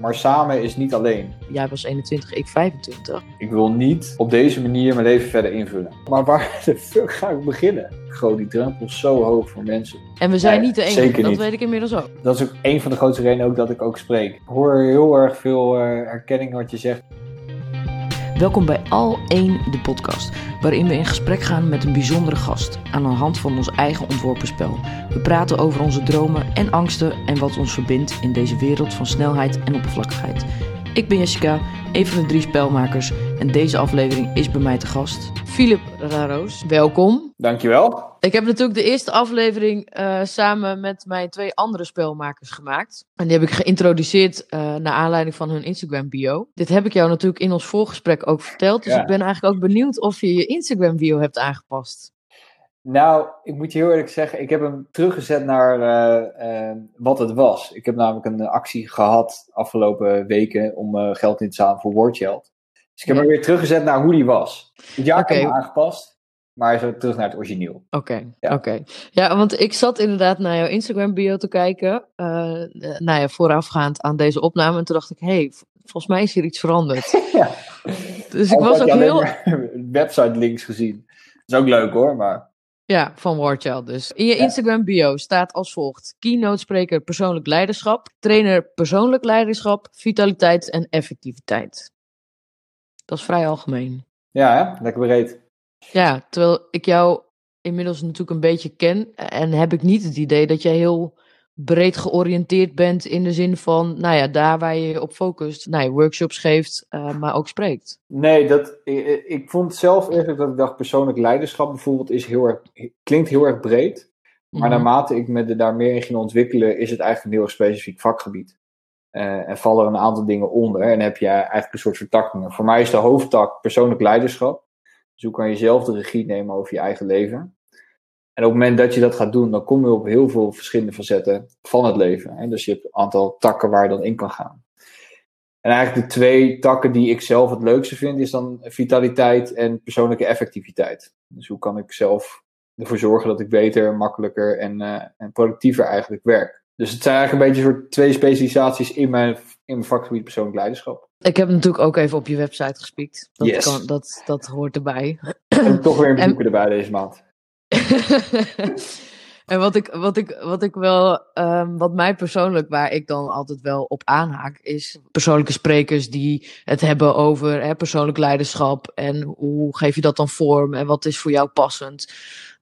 Maar samen is niet alleen. Jij was 21, ik 25. Ik wil niet op deze manier mijn leven verder invullen. Maar waar de fuck ga ik beginnen? Gewoon die drempel is zo hoog voor mensen. En we zijn Nee, niet de enige, dat niet. weet ik inmiddels ook. Dat is ook een van de grootste redenen ook dat ik ook spreek. Ik hoor heel erg veel eh, herkenning wat je zegt. Welkom bij Al 1 de podcast, waarin we in gesprek gaan met een bijzondere gast aan de hand van ons eigen ontworpen spel. We praten over onze dromen en angsten en wat ons verbindt in deze wereld van snelheid en oppervlakkigheid. Ik ben Jessica, een van de drie spelmakers en deze aflevering is bij mij te gast. Philip Raroos, welkom. Dankjewel. Ik heb natuurlijk de eerste aflevering eh, samen met mijn twee andere spelmakers gemaakt. En die heb ik geïntroduceerd eh, naar aanleiding van hun Instagram bio. Dit heb ik jou natuurlijk in ons voorgesprek ook verteld. Dus Ja. ik ben eigenlijk ook benieuwd of je je Instagram bio hebt aangepast. Nou, ik moet je heel eerlijk zeggen, ik heb hem teruggezet naar eh, eh, wat het was. Ik heb namelijk een actie gehad afgelopen weken om eh, geld in te zamelen voor Wordchild. Dus ik heb Ja. hem weer teruggezet naar hoe die was. Het jaar ik hem aangepast, maar ook terug naar het origineel. Oké, Ja. oké. Ja, want ik zat inderdaad naar jouw Instagram bio te kijken. eh, eh, nou ja, voorafgaand aan deze opname. En toen dacht ik, hé, hey, volgens mij is hier iets veranderd. Ja. Dus ik was ook heel... website links gezien. Dat is ook leuk hoor, maar Ja, van Warchild dus. In je Ja. Instagram bio staat als volgt. Keynote spreker persoonlijk leiderschap. Trainer persoonlijk leiderschap, vitaliteit en effectiviteit. Dat is vrij algemeen. ja, hè? lekker breed. Ja, terwijl ik jou inmiddels natuurlijk een beetje ken. En heb ik niet het idee dat jij heel breed georiënteerd bent. In de zin van, nou ja, daar waar je je op focust. Nou ja, workshops geeft, eh, maar ook spreekt. Nee, dat, ik, ik vond zelf eigenlijk dat ik dacht persoonlijk leiderschap bijvoorbeeld is heel erg, klinkt heel erg breed. Maar Mhm. naarmate ik me er daar meer in ging ontwikkelen, is het eigenlijk een heel specifiek vakgebied. Eh, en vallen er een aantal dingen onder en heb je eigenlijk een soort vertakkingen. Voor mij is de hoofdtak persoonlijk leiderschap. Dus hoe kan je zelf de regie nemen over je eigen leven? En op het moment dat je dat gaat doen, dan kom je op heel veel verschillende facetten van het leven. Hè? Dus je hebt een aantal takken waar je dan in kan gaan. En eigenlijk de twee takken die ik zelf het leukste vind, is dan vitaliteit en persoonlijke effectiviteit. Dus hoe kan ik zelf ervoor zorgen dat ik beter, makkelijker en, eh, en productiever eigenlijk werk. Dus het zijn eigenlijk een beetje een soort twee specialisaties in mijn, in mijn vakgebied persoonlijk leiderschap. Ik heb natuurlijk ook even op je website gespiekt. Dat, Yes. kan, dat, dat hoort erbij. En toch weer een En- bezoeker erbij deze maand. en wat ik, wat ik, wat ik wel, ehm, wat mij persoonlijk, waar ik dan altijd wel op aanhaak, is persoonlijke sprekers die het hebben over hè, persoonlijk leiderschap en hoe geef je dat dan vorm en wat is voor jou passend.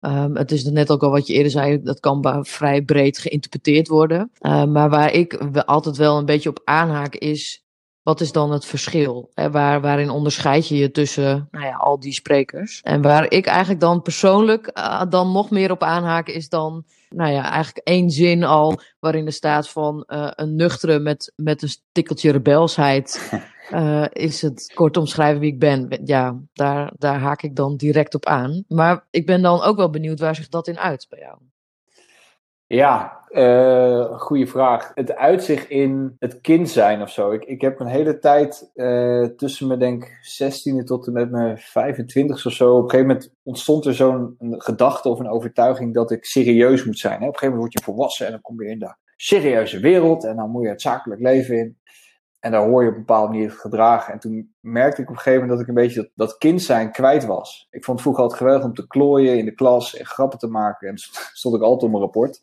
Ehm, het is net ook al wat je eerder zei, dat kan vrij breed geïnterpreteerd worden. Ehm, maar waar ik altijd wel een beetje op aanhaak is, wat is dan het verschil? Hè, waar, waarin onderscheid je je tussen nou ja, al die sprekers? En waar ik eigenlijk dan persoonlijk eh, dan nog meer op aanhaken is dan, nou ja, eigenlijk één zin al waarin er staat van eh, een nuchtere met, met een tikkeltje rebelsheid. eh, is het kort omschrijven wie ik ben. Ja, daar, daar haak ik dan direct op aan. Maar ik ben dan ook wel benieuwd waar zich dat in uit bij jou. Ja, eh goede vraag. Het uitzicht in het kind zijn of zo. Ik, ik heb een hele tijd eh, tussen mijn denk 16e tot en met mijn 25 of zo. Op een gegeven moment ontstond er zo'n gedachte of een overtuiging dat ik serieus moet zijn. Hè? Op een gegeven moment word je volwassen en dan kom je in de serieuze wereld en dan moet je het zakelijk leven in. En daar hoor je op een bepaalde manier gedragen. En toen merkte ik op een gegeven moment dat ik een beetje dat, dat kind zijn kwijt was. Ik vond vroeger altijd geweldig om te klooien in de klas en grappen te maken. En stond ik altijd op mijn rapport.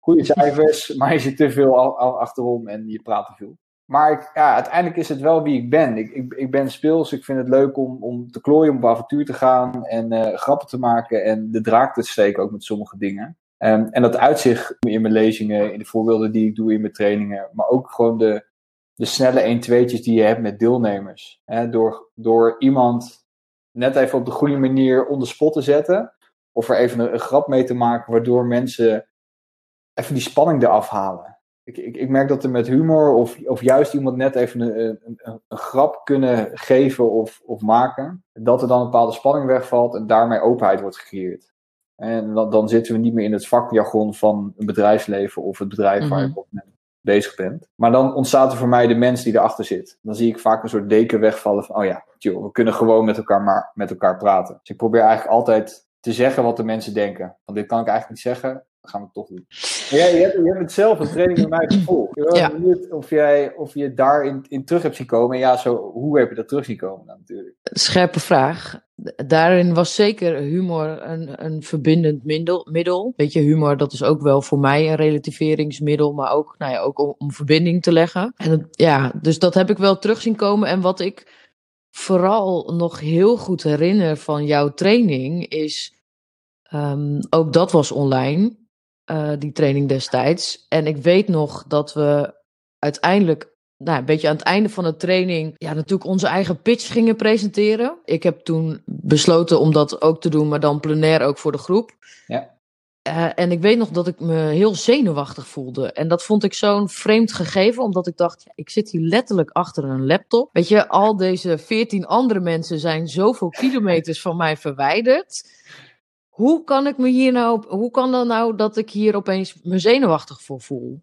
Goede cijfers, maar je zit te veel al- al achterom en je praat te veel. Maar ik, ja, uiteindelijk is het wel wie ik ben. Ik, ik, ik ben speels, ik vind het leuk om, om te klooien, om op avontuur te gaan en eh, grappen te maken en de draak te steken ook met sommige dingen. Ehm, en dat uitzicht in mijn lezingen, in de voorbeelden die ik doe in mijn trainingen, maar ook gewoon de, de snelle 1-2'tjes die je hebt met deelnemers. Hè, door, door iemand net even op de goede manier onder spot te zetten, of er even een, een grap mee te maken, waardoor mensen even die spanning eraf halen. Ik, ik, ik merk dat er met humor of, of juist iemand net even een, een, een, een grap kunnen geven of, of maken, dat er dan een bepaalde spanning wegvalt en daarmee openheid wordt gecreëerd. En dan, dan zitten we niet meer in het vakjargon van een bedrijfsleven of het bedrijf waar je Mhm. op mee bezig bent. Maar dan ontstaat er voor mij de mens die erachter zit. Dan zie ik vaak een soort deken wegvallen van, oh ja, joh, we kunnen gewoon met elkaar, maar met elkaar praten. Dus ik probeer eigenlijk altijd te zeggen wat de mensen denken. Want dit kan ik eigenlijk niet zeggen. Dat gaan we toch doen. Jij, je, hebt, je hebt het zelf een training met mij gevolgd. Ik ben Ja. benieuwd of, jij, of je daarin in terug hebt zien komen. En ja, zo, hoe heb je dat terug zien komen dan natuurlijk? Scherpe vraag. Daarin was zeker humor een, een verbindend middel, middel. Weet je, humor dat is ook wel voor mij een relativeringsmiddel, maar ook, nou ja, ook om, om verbinding te leggen. En het- ja, dus dat heb ik wel terug zien komen. En wat ik vooral nog heel goed herinner van jouw training is, ehm, ook dat was online, eh, die training destijds. En ik weet nog dat we uiteindelijk nou, een beetje aan het einde van de training, ja, natuurlijk onze eigen pitch gingen presenteren. Ik heb toen besloten om dat ook te doen, maar dan plenair ook voor de groep. Ja. Eh, en ik weet nog dat ik me heel zenuwachtig voelde. En dat vond ik zo'n vreemd gegeven, omdat ik dacht, ja, ik zit hier letterlijk achter een laptop. Weet je, al deze veertien andere mensen zijn zoveel kilometers van mij verwijderd. Hoe kan ik me hier nou, hoe kan dan nou dat ik hier opeens me zenuwachtig voor voel?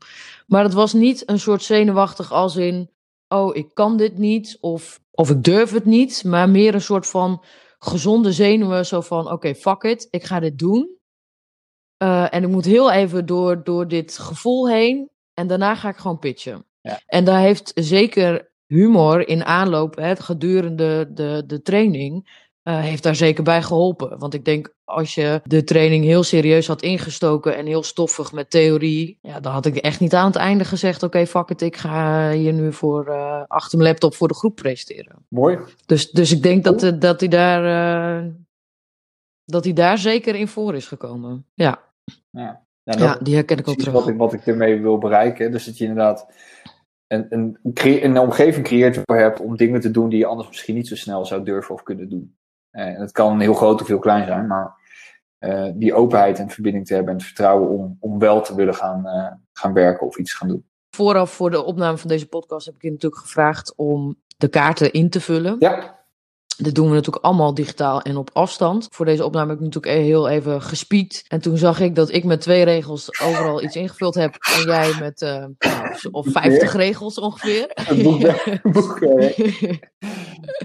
Maar het was niet een soort zenuwachtig als in, oh, ik kan dit niet of, of ik durf het niet. Maar meer een soort van gezonde zenuwen, zo van, oké, fuck it, ik ga dit doen. Eh, en ik moet heel even door, door dit gevoel heen. En daarna ga ik gewoon pitchen. Ja. En daar heeft zeker humor in aanloop, hè, gedurende de, de training, eh, heeft daar zeker bij geholpen. Want ik denk, als je de training heel serieus had ingestoken en heel stoffig met theorie, ja, dan had ik echt niet aan het einde gezegd, oké, fuck it, ik ga hier nu voor eh, achter mijn laptop voor de groep presenteren. Mooi. Dus, dus ik denk dat, eh, dat, hij daar, dat hij daar zeker in voor is gekomen. Ja, Ja, ja, die herken ik ook terug. wat ik, wat ik ermee wil bereiken. Dus dat je inderdaad een, een, een omgeving creëert waar je hebt om dingen te doen die je anders misschien niet zo snel zou durven of kunnen doen. Eh, het kan heel groot of heel klein zijn, maar eh, die openheid en verbinding te hebben en het vertrouwen om, om wel te willen gaan, eh, gaan werken of iets gaan doen. Vooraf voor de opname van deze podcast heb ik je natuurlijk gevraagd om de kaarten in te vullen. Ja, Dit doen we natuurlijk allemaal digitaal en op afstand. Voor deze opname heb ik natuurlijk e- heel even gespied. En toen zag ik dat ik met twee regels overal iets ingevuld heb. En jij met nou, zo- of 50 regels ongeveer. het boek, boek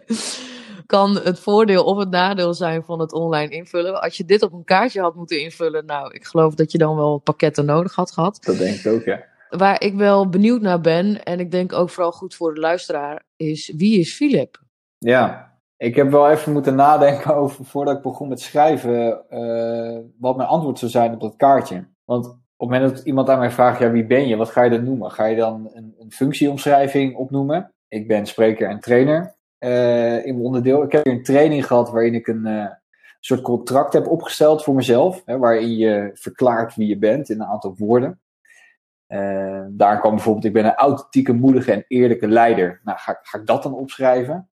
kan het voordeel of het nadeel zijn van het online invullen. Als je dit op een kaartje had moeten invullen, nou, ik geloof dat je dan wel pakketten nodig had gehad. dat denk ik ook, ja. Waar ik wel benieuwd naar ben, en ik denk ook vooral goed voor de luisteraar, is wie is Philip? Ja, ik heb wel even moeten nadenken over, voordat ik begon met schrijven, eh, wat mijn antwoord zou zijn op dat kaartje. Want op het moment dat iemand aan mij vraagt, ja, wie ben je? Wat ga je dan noemen? Ga je dan een, een functieomschrijving opnoemen? Ik ben spreker en trainer in mijn onderdeel. Ik heb een training gehad waarin ik een eh, soort contract heb opgesteld voor mezelf, hè, waarin je verklaart wie je bent in een aantal woorden. Eh, daar kwam bijvoorbeeld, ik ben een authentieke, moedige en eerlijke leider. Nou, ga, ga ik dat dan opschrijven?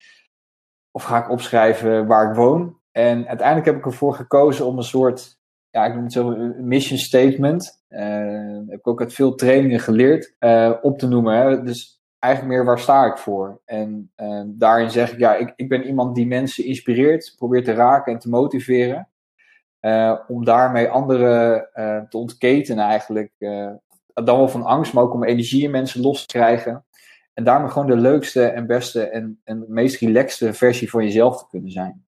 Of ga ik opschrijven waar ik woon? En uiteindelijk heb ik ervoor gekozen om een soort, ja, ik noem het zo een mission statement. eh, heb ik ook uit veel trainingen geleerd, eh, op te noemen. Hè? Dus eigenlijk meer waar sta ik voor? En daarin zeg ik, ja, ik, ik ben iemand die mensen inspireert, probeert te raken en te motiveren. eh, om daarmee anderen eh, te ontketenen eigenlijk. eh, dan wel van angst, maar ook om energie in mensen los te krijgen. En daarmee gewoon de leukste en beste en, en meest relaxte versie van jezelf te kunnen zijn.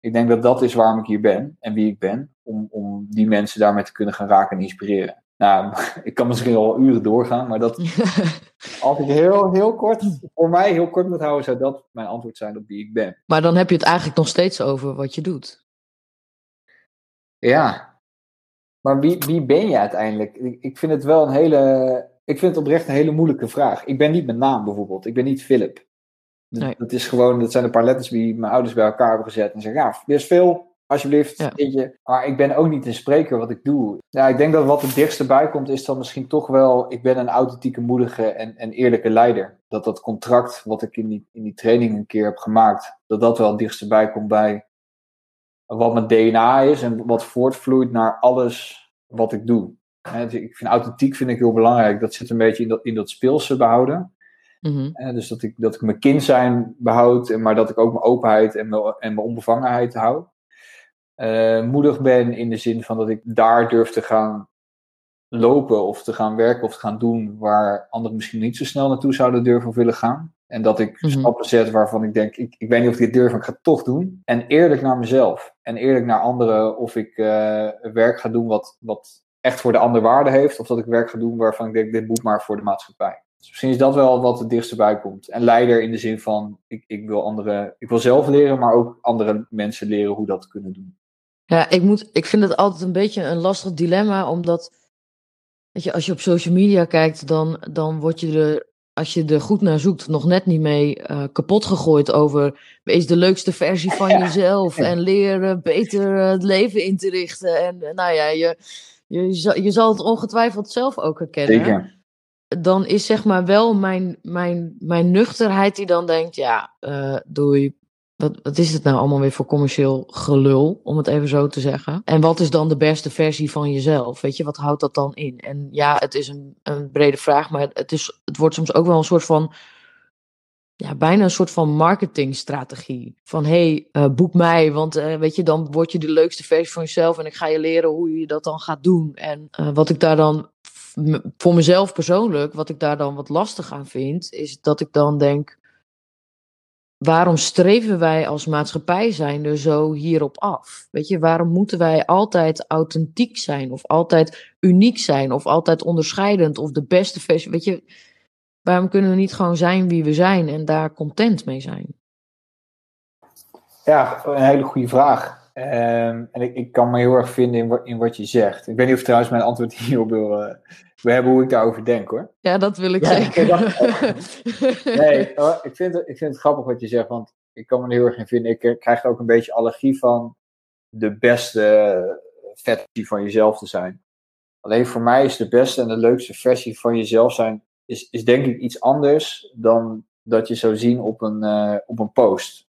Ik denk dat dat is waarom ik hier ben en wie ik ben. Om, om die mensen daarmee te kunnen gaan raken en inspireren. Nou, ik kan misschien al uren doorgaan, maar dat, als ik heel, heel kort, voor mij heel kort moet houden, zou dat mijn antwoord zijn op wie ik ben. maar dan heb je het eigenlijk nog steeds over wat je doet. Ja, maar wie, wie ben je uiteindelijk? Ik, vind het wel een hele, ik vind het oprecht een hele moeilijke vraag. Ik ben niet mijn naam bijvoorbeeld, ik ben niet Philip. Dat, Nee. dat is gewoon, dat zijn een paar letters die mijn ouders bij elkaar hebben gezet en zeggen, ja, wees veel, alsjeblieft, Ja. Maar ik ben ook niet een spreker wat ik doe. Ja, ik denk dat wat het dichtst bij komt is dan misschien toch wel, ik ben een authentieke, moedige en, en eerlijke leider. Dat dat contract wat ik in die, in die training een keer heb gemaakt, dat dat wel het dichtst bij komt bij wat mijn DNA is en wat voortvloeit naar alles wat ik doe. Ik vind authentiek vind ik heel belangrijk. Dat zit een beetje in dat, in dat speelse behouden. Mhm. Hè, dus dat ik, dat ik mijn kind zijn behoud, maar dat ik ook mijn openheid en mijn, en mijn onbevangenheid hou. Eh, moedig ben in de zin van dat ik daar durf te gaan lopen of te gaan werken of te gaan doen waar anderen misschien niet zo snel naartoe zouden durven of willen gaan. En dat ik Mhm. stappen zet waarvan ik denk, ik, ik weet niet of ik dit durf, maar ik ga het toch doen. En eerlijk naar mezelf. En eerlijk naar anderen of ik eh, werk ga doen wat, wat echt voor de ander waarde heeft, of dat ik werk ga doen waarvan ik denk, dit moet maar voor de maatschappij. Dus misschien is dat wel wat het dichtst bij komt. En leider in de zin van, ik, ik wil andere, ik wil zelf leren, maar ook andere mensen leren hoe dat kunnen doen. Ja, ik, moet, ik vind het altijd een beetje een lastig dilemma, omdat weet je, als je op social media kijkt, dan, dan word je er, als je er goed naar zoekt, nog net niet mee uh, kapot gegooid over wees de leukste versie van jezelf en leren beter het leven in te richten. En nou ja, je, je, je zal het ongetwijfeld zelf ook herkennen. Zeker. Dan is zeg maar wel mijn, mijn, mijn nuchterheid die dan denkt, ja, uh, doei, wat, is het nou allemaal weer voor commercieel gelul, om het even zo te zeggen? En wat is dan de beste versie van jezelf? Weet je, wat houdt dat dan in? En ja, het is een, een brede vraag, maar het, is, het wordt soms ook wel een soort van ja, bijna een soort van marketingstrategie. Van hey, uh, boek mij, want uh, weet je, dan word je de leukste versie van jezelf en ik ga je leren hoe je dat dan gaat doen. En uh, wat ik daar dan voor mezelf persoonlijk, wat ik daar dan wat lastig aan vind, is dat ik dan denk. Waarom streven wij als maatschappij zijn er zo hierop af? Weet je, waarom moeten wij altijd authentiek zijn of altijd uniek zijn of altijd onderscheidend of de beste versie? Weet je, Waarom kunnen we niet gewoon zijn wie we zijn en daar content mee zijn? Ja, een hele goede vraag. Um, en ik, ik, kan me heel erg vinden in, wat je zegt. Ik weet niet of trouwens mijn antwoord hierop wil, uh, wil hebben hoe ik daarover denk hoor. Ja, dat wil ik ja, zeker. nee, ik vind, het, ik vind het grappig wat je zegt, want ik kan me er heel erg in vinden. Ik eh, krijg er ook een beetje allergie van de beste versie van jezelf te zijn. Alleen voor mij is de beste en de leukste versie van jezelf zijn is, is denk ik iets anders dan dat je zou zien op een, uh, op een post.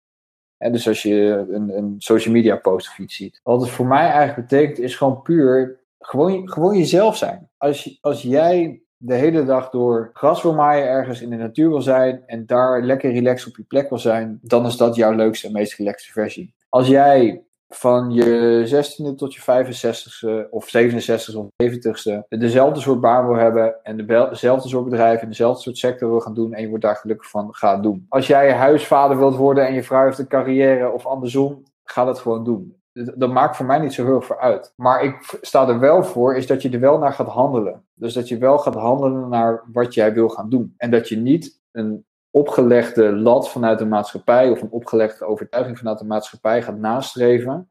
En dus als je een, een social media post of iets ziet. Wat het voor mij eigenlijk betekent, is gewoon puur gewoon, jezelf zijn. Als, als jij de hele dag door gras wil maaien, ergens in de natuur wil zijn en daar lekker relaxed op je plek wil zijn, dan is dat jouw leukste en meest relaxte versie. Als jij van je 16e tot je 65e of 67e of 70e dezelfde soort baan wil hebben en dezelfde soort bedrijf en dezelfde soort sector wil gaan doen en je wordt daar gelukkig van, ga doen. Als jij huisvader wilt worden en je vrouw heeft een carrière of andersom, ga dat gewoon doen. Dat maakt voor mij niet zo heel veel uit. Maar ik sta er wel voor, is dat je er wel naar gaat handelen. Dus dat je wel gaat handelen naar wat jij wil gaan doen. En dat je niet een opgelegde lat vanuit de maatschappij of een opgelegde overtuiging vanuit de maatschappij gaat nastreven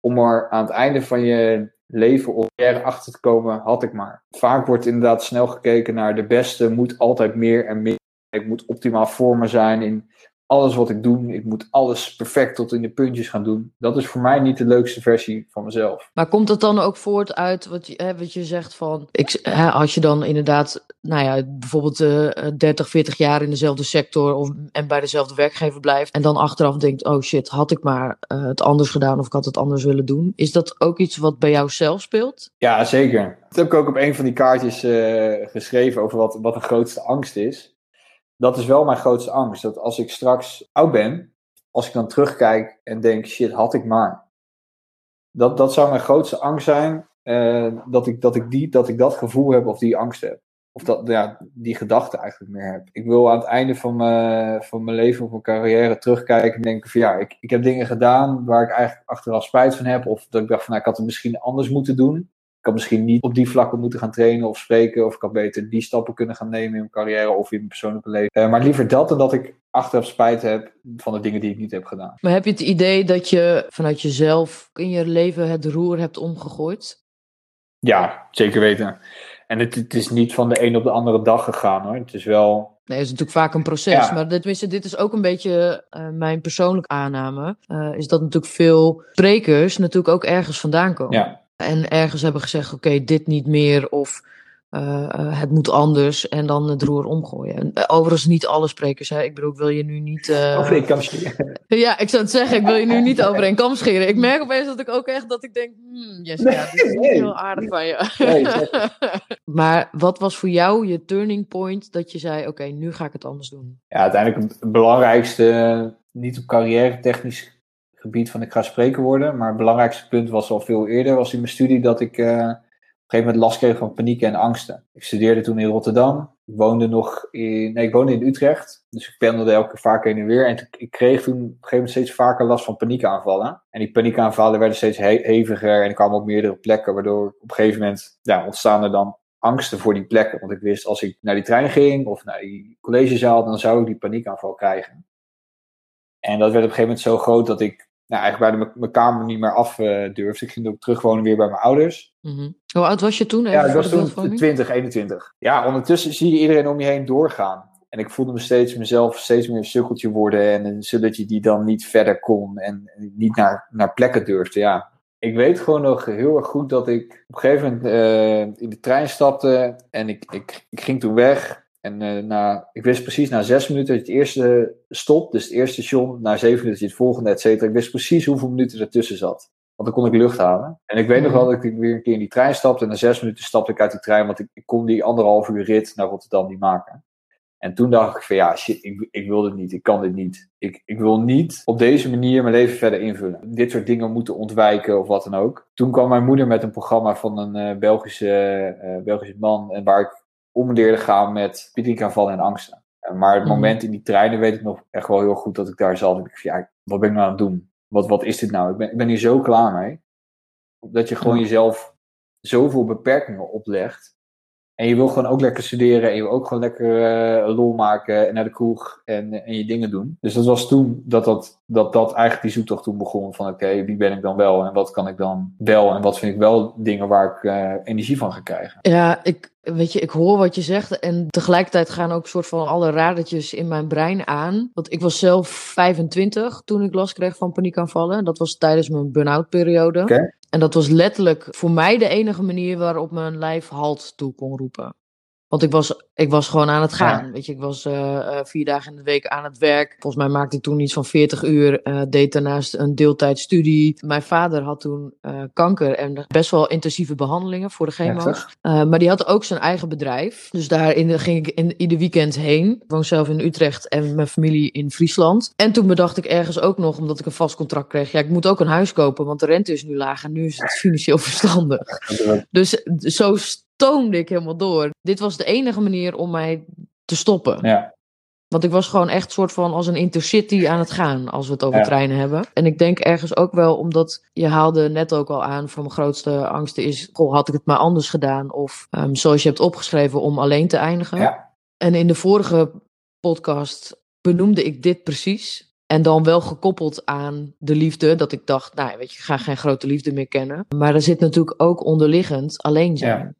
om er aan het einde van je leven of er achter te komen, had ik maar. Vaak wordt inderdaad snel gekeken naar de beste moet altijd meer en meer. Ik moet optimaal voor me zijn in alles wat ik doe. Ik moet alles perfect tot in de puntjes gaan doen. Dat is voor mij niet de leukste versie van mezelf. Maar komt dat dan ook voort uit wat je, hè, wat je zegt van. Ik, hè, als je dan inderdaad, nou ja, bijvoorbeeld uh, 30, 40 jaar in dezelfde sector of, en bij dezelfde werkgever blijft. En dan achteraf denkt: oh shit, had ik maar uh, het anders gedaan of ik had het anders willen doen. Is dat ook iets wat bij jou zelf speelt? Ja, zeker. Dat heb ik ook op een van die kaartjes uh, geschreven over wat, wat de grootste angst is dat is wel mijn grootste angst. Dat als ik straks oud ben, als ik dan terugkijk en denk, shit, had ik maar. Dat, dat zou mijn grootste angst zijn, uh, dat, ik, dat, ik die, dat ik dat gevoel heb of die angst heb. Of dat, ja, die gedachte eigenlijk meer heb. Ik wil aan het einde van mijn, van mijn leven of mijn carrière terugkijken en denken van ja, ik, ik heb dingen gedaan waar ik eigenlijk achteraf spijt van heb. Of dat ik dacht van nou, ik had het misschien anders moeten doen ik had misschien niet op die vlakken moeten gaan trainen of spreken. Of ik had beter die stappen kunnen gaan nemen in mijn carrière of in mijn persoonlijke leven. Uh, maar liever dat dan dat ik achteraf spijt heb van de dingen die ik niet heb gedaan. Maar heb je het idee dat je vanuit jezelf in je leven het roer hebt omgegooid? Ja, zeker weten. En het, het is niet van de een op de andere dag gegaan hoor. Het is wel Nee, het is natuurlijk vaak een proces. Maar dit, dit is ook een beetje uh, mijn persoonlijke aanname. Uh, is dat natuurlijk veel sprekers natuurlijk ook ergens vandaan komen. Ja. En ergens hebben gezegd: oké, dit niet meer of uh, het moet anders. En dan het roer omgooien. En, uh, overigens, niet alle sprekers. Hè. Ik bedoel, ik wil je nu niet. Uh... Over een kam scheren. ja, ik zou het zeggen, ik wil je nu niet over een kam scheren. Ik merk opeens dat ik ook echt dat ik denk: hmm, Jessica, nee, dit is heel aardig van je. Nee, maar wat was voor jou je turning point dat je zei: oké, nu ga ik het anders doen? Ja, uiteindelijk het belangrijkste, niet op carrière technisch gebied van ik ga spreker worden. Maar het belangrijkste punt was al veel eerder, was in mijn studie dat ik uh, op een gegeven moment last kreeg van paniek en angsten. Ik studeerde toen in Rotterdam. ik woonde nog in, nee, ik woonde in Utrecht. Dus ik pendelde elke keer vaak heen en weer. En ik kreeg toen op een gegeven moment steeds vaker last van paniekaanvallen. En die paniekaanvallen werden steeds heviger en kwamen op meerdere plekken. Waardoor op een gegeven moment ja, ontstaan er dan angsten voor die plekken. Want ik wist als ik naar die trein ging of naar die collegezaal, dan zou ik die paniekaanval krijgen. En dat werd op een gegeven moment zo groot dat ik nou, eigenlijk bij mijn kamer niet meer af uh, durfde. Ik ging ook terug wonen weer bij mijn ouders. Mm Hoe oud was je toen? ja, ik was toen 20, 21. Ja, ondertussen zie je iedereen om je heen doorgaan. En ik voelde me steeds mezelf steeds meer een sukkeltje worden. En zodat je die dan niet verder kon en niet naar, naar plekken durfde. Ja, ik weet gewoon nog heel erg goed dat ik op een gegeven moment uh, in de trein stapte. En ik, ik, ik ging toen weg. En uh, na, ik wist precies na zes minuten dat je het eerste stop, dus het eerste station, na zeven minuten het volgende, et cetera. Ik wist precies hoeveel minuten ertussen zat. Want dan kon ik lucht halen. En ik weet nog wel dat ik weer een keer in die trein stapte. En na zes minuten stapte ik uit die trein, want ik, ik kon die anderhalf uur rit naar Rotterdam niet maken. En toen dacht ik van ja, shit, ik, ik wil dit niet, ik kan dit niet. Ik, ik wil niet op deze manier mijn leven verder invullen. Dit soort dingen moeten ontwijken of wat dan ook. Toen kwam mijn moeder met een programma van een uh, Belgische, uh, Belgische man. En waar ik om leerde gaan met paniekaanvallen en angsten. Maar het mhm. moment in die treinen weet ik nog echt wel heel goed dat ik daar zat. En ik dacht, ja, wat ben ik nou aan het doen? Wat, wat is dit nou? Ik ben, ik ben hier zo klaar mee. Dat je gewoon jezelf zoveel beperkingen oplegt. En je wil gewoon ook lekker studeren en je wil ook gewoon lekker uh, lol maken en naar de kroeg en, en je dingen doen. Dus dat was toen dat dat, dat, dat eigenlijk die zoektocht toen begon van oké, wie ben ik dan wel en wat kan ik dan wel en wat vind ik wel dingen waar ik uh, energie van ga krijgen. Ja, ik, Weet je, ik hoor wat je zegt en tegelijkertijd gaan ook soort van alle radertjes in mijn brein aan. Want ik was zelf 25 toen ik last kreeg van paniekaanvallen. Dat was tijdens mijn burn-out periode. Okay. En dat was letterlijk voor mij de enige manier waarop mijn lijf halt toe kon roepen. Want ik was, ik was gewoon aan het gaan. Weet je, ik was uh, vier dagen in de week aan het werk. Volgens mij maakte ik toen iets van 40 uur. Uh, deed daarnaast een deeltijdstudie. Mijn vader had toen kanker en best wel intensieve behandelingen voor de chemo's. maar die had ook zijn eigen bedrijf. Dus daar ging ik in, ieder weekend heen. Ik woon zelf in Utrecht en mijn familie in Friesland. En toen bedacht ik ergens ook nog, omdat ik een vast contract kreeg. Ja, ik moet ook een huis kopen, want de rente is nu laag. En nu is het financieel verstandig. Dus zo stoomde ik helemaal door. Dit was de enige manier om mij te stoppen. Ja. Want ik was gewoon echt soort van als een intercity aan het gaan, als we het over treinen hebben. En ik denk ergens ook wel, omdat je haalde net ook al aan, van mijn grootste angsten is, goh, had ik het maar anders gedaan? Of um, zoals je hebt opgeschreven, om alleen te eindigen. Ja. En in de vorige podcast benoemde ik dit precies. En dan wel gekoppeld aan de liefde. Dat ik dacht, nou weet je, ik ga geen grote liefde meer kennen. Maar er zit natuurlijk ook onderliggend alleen zijn ja.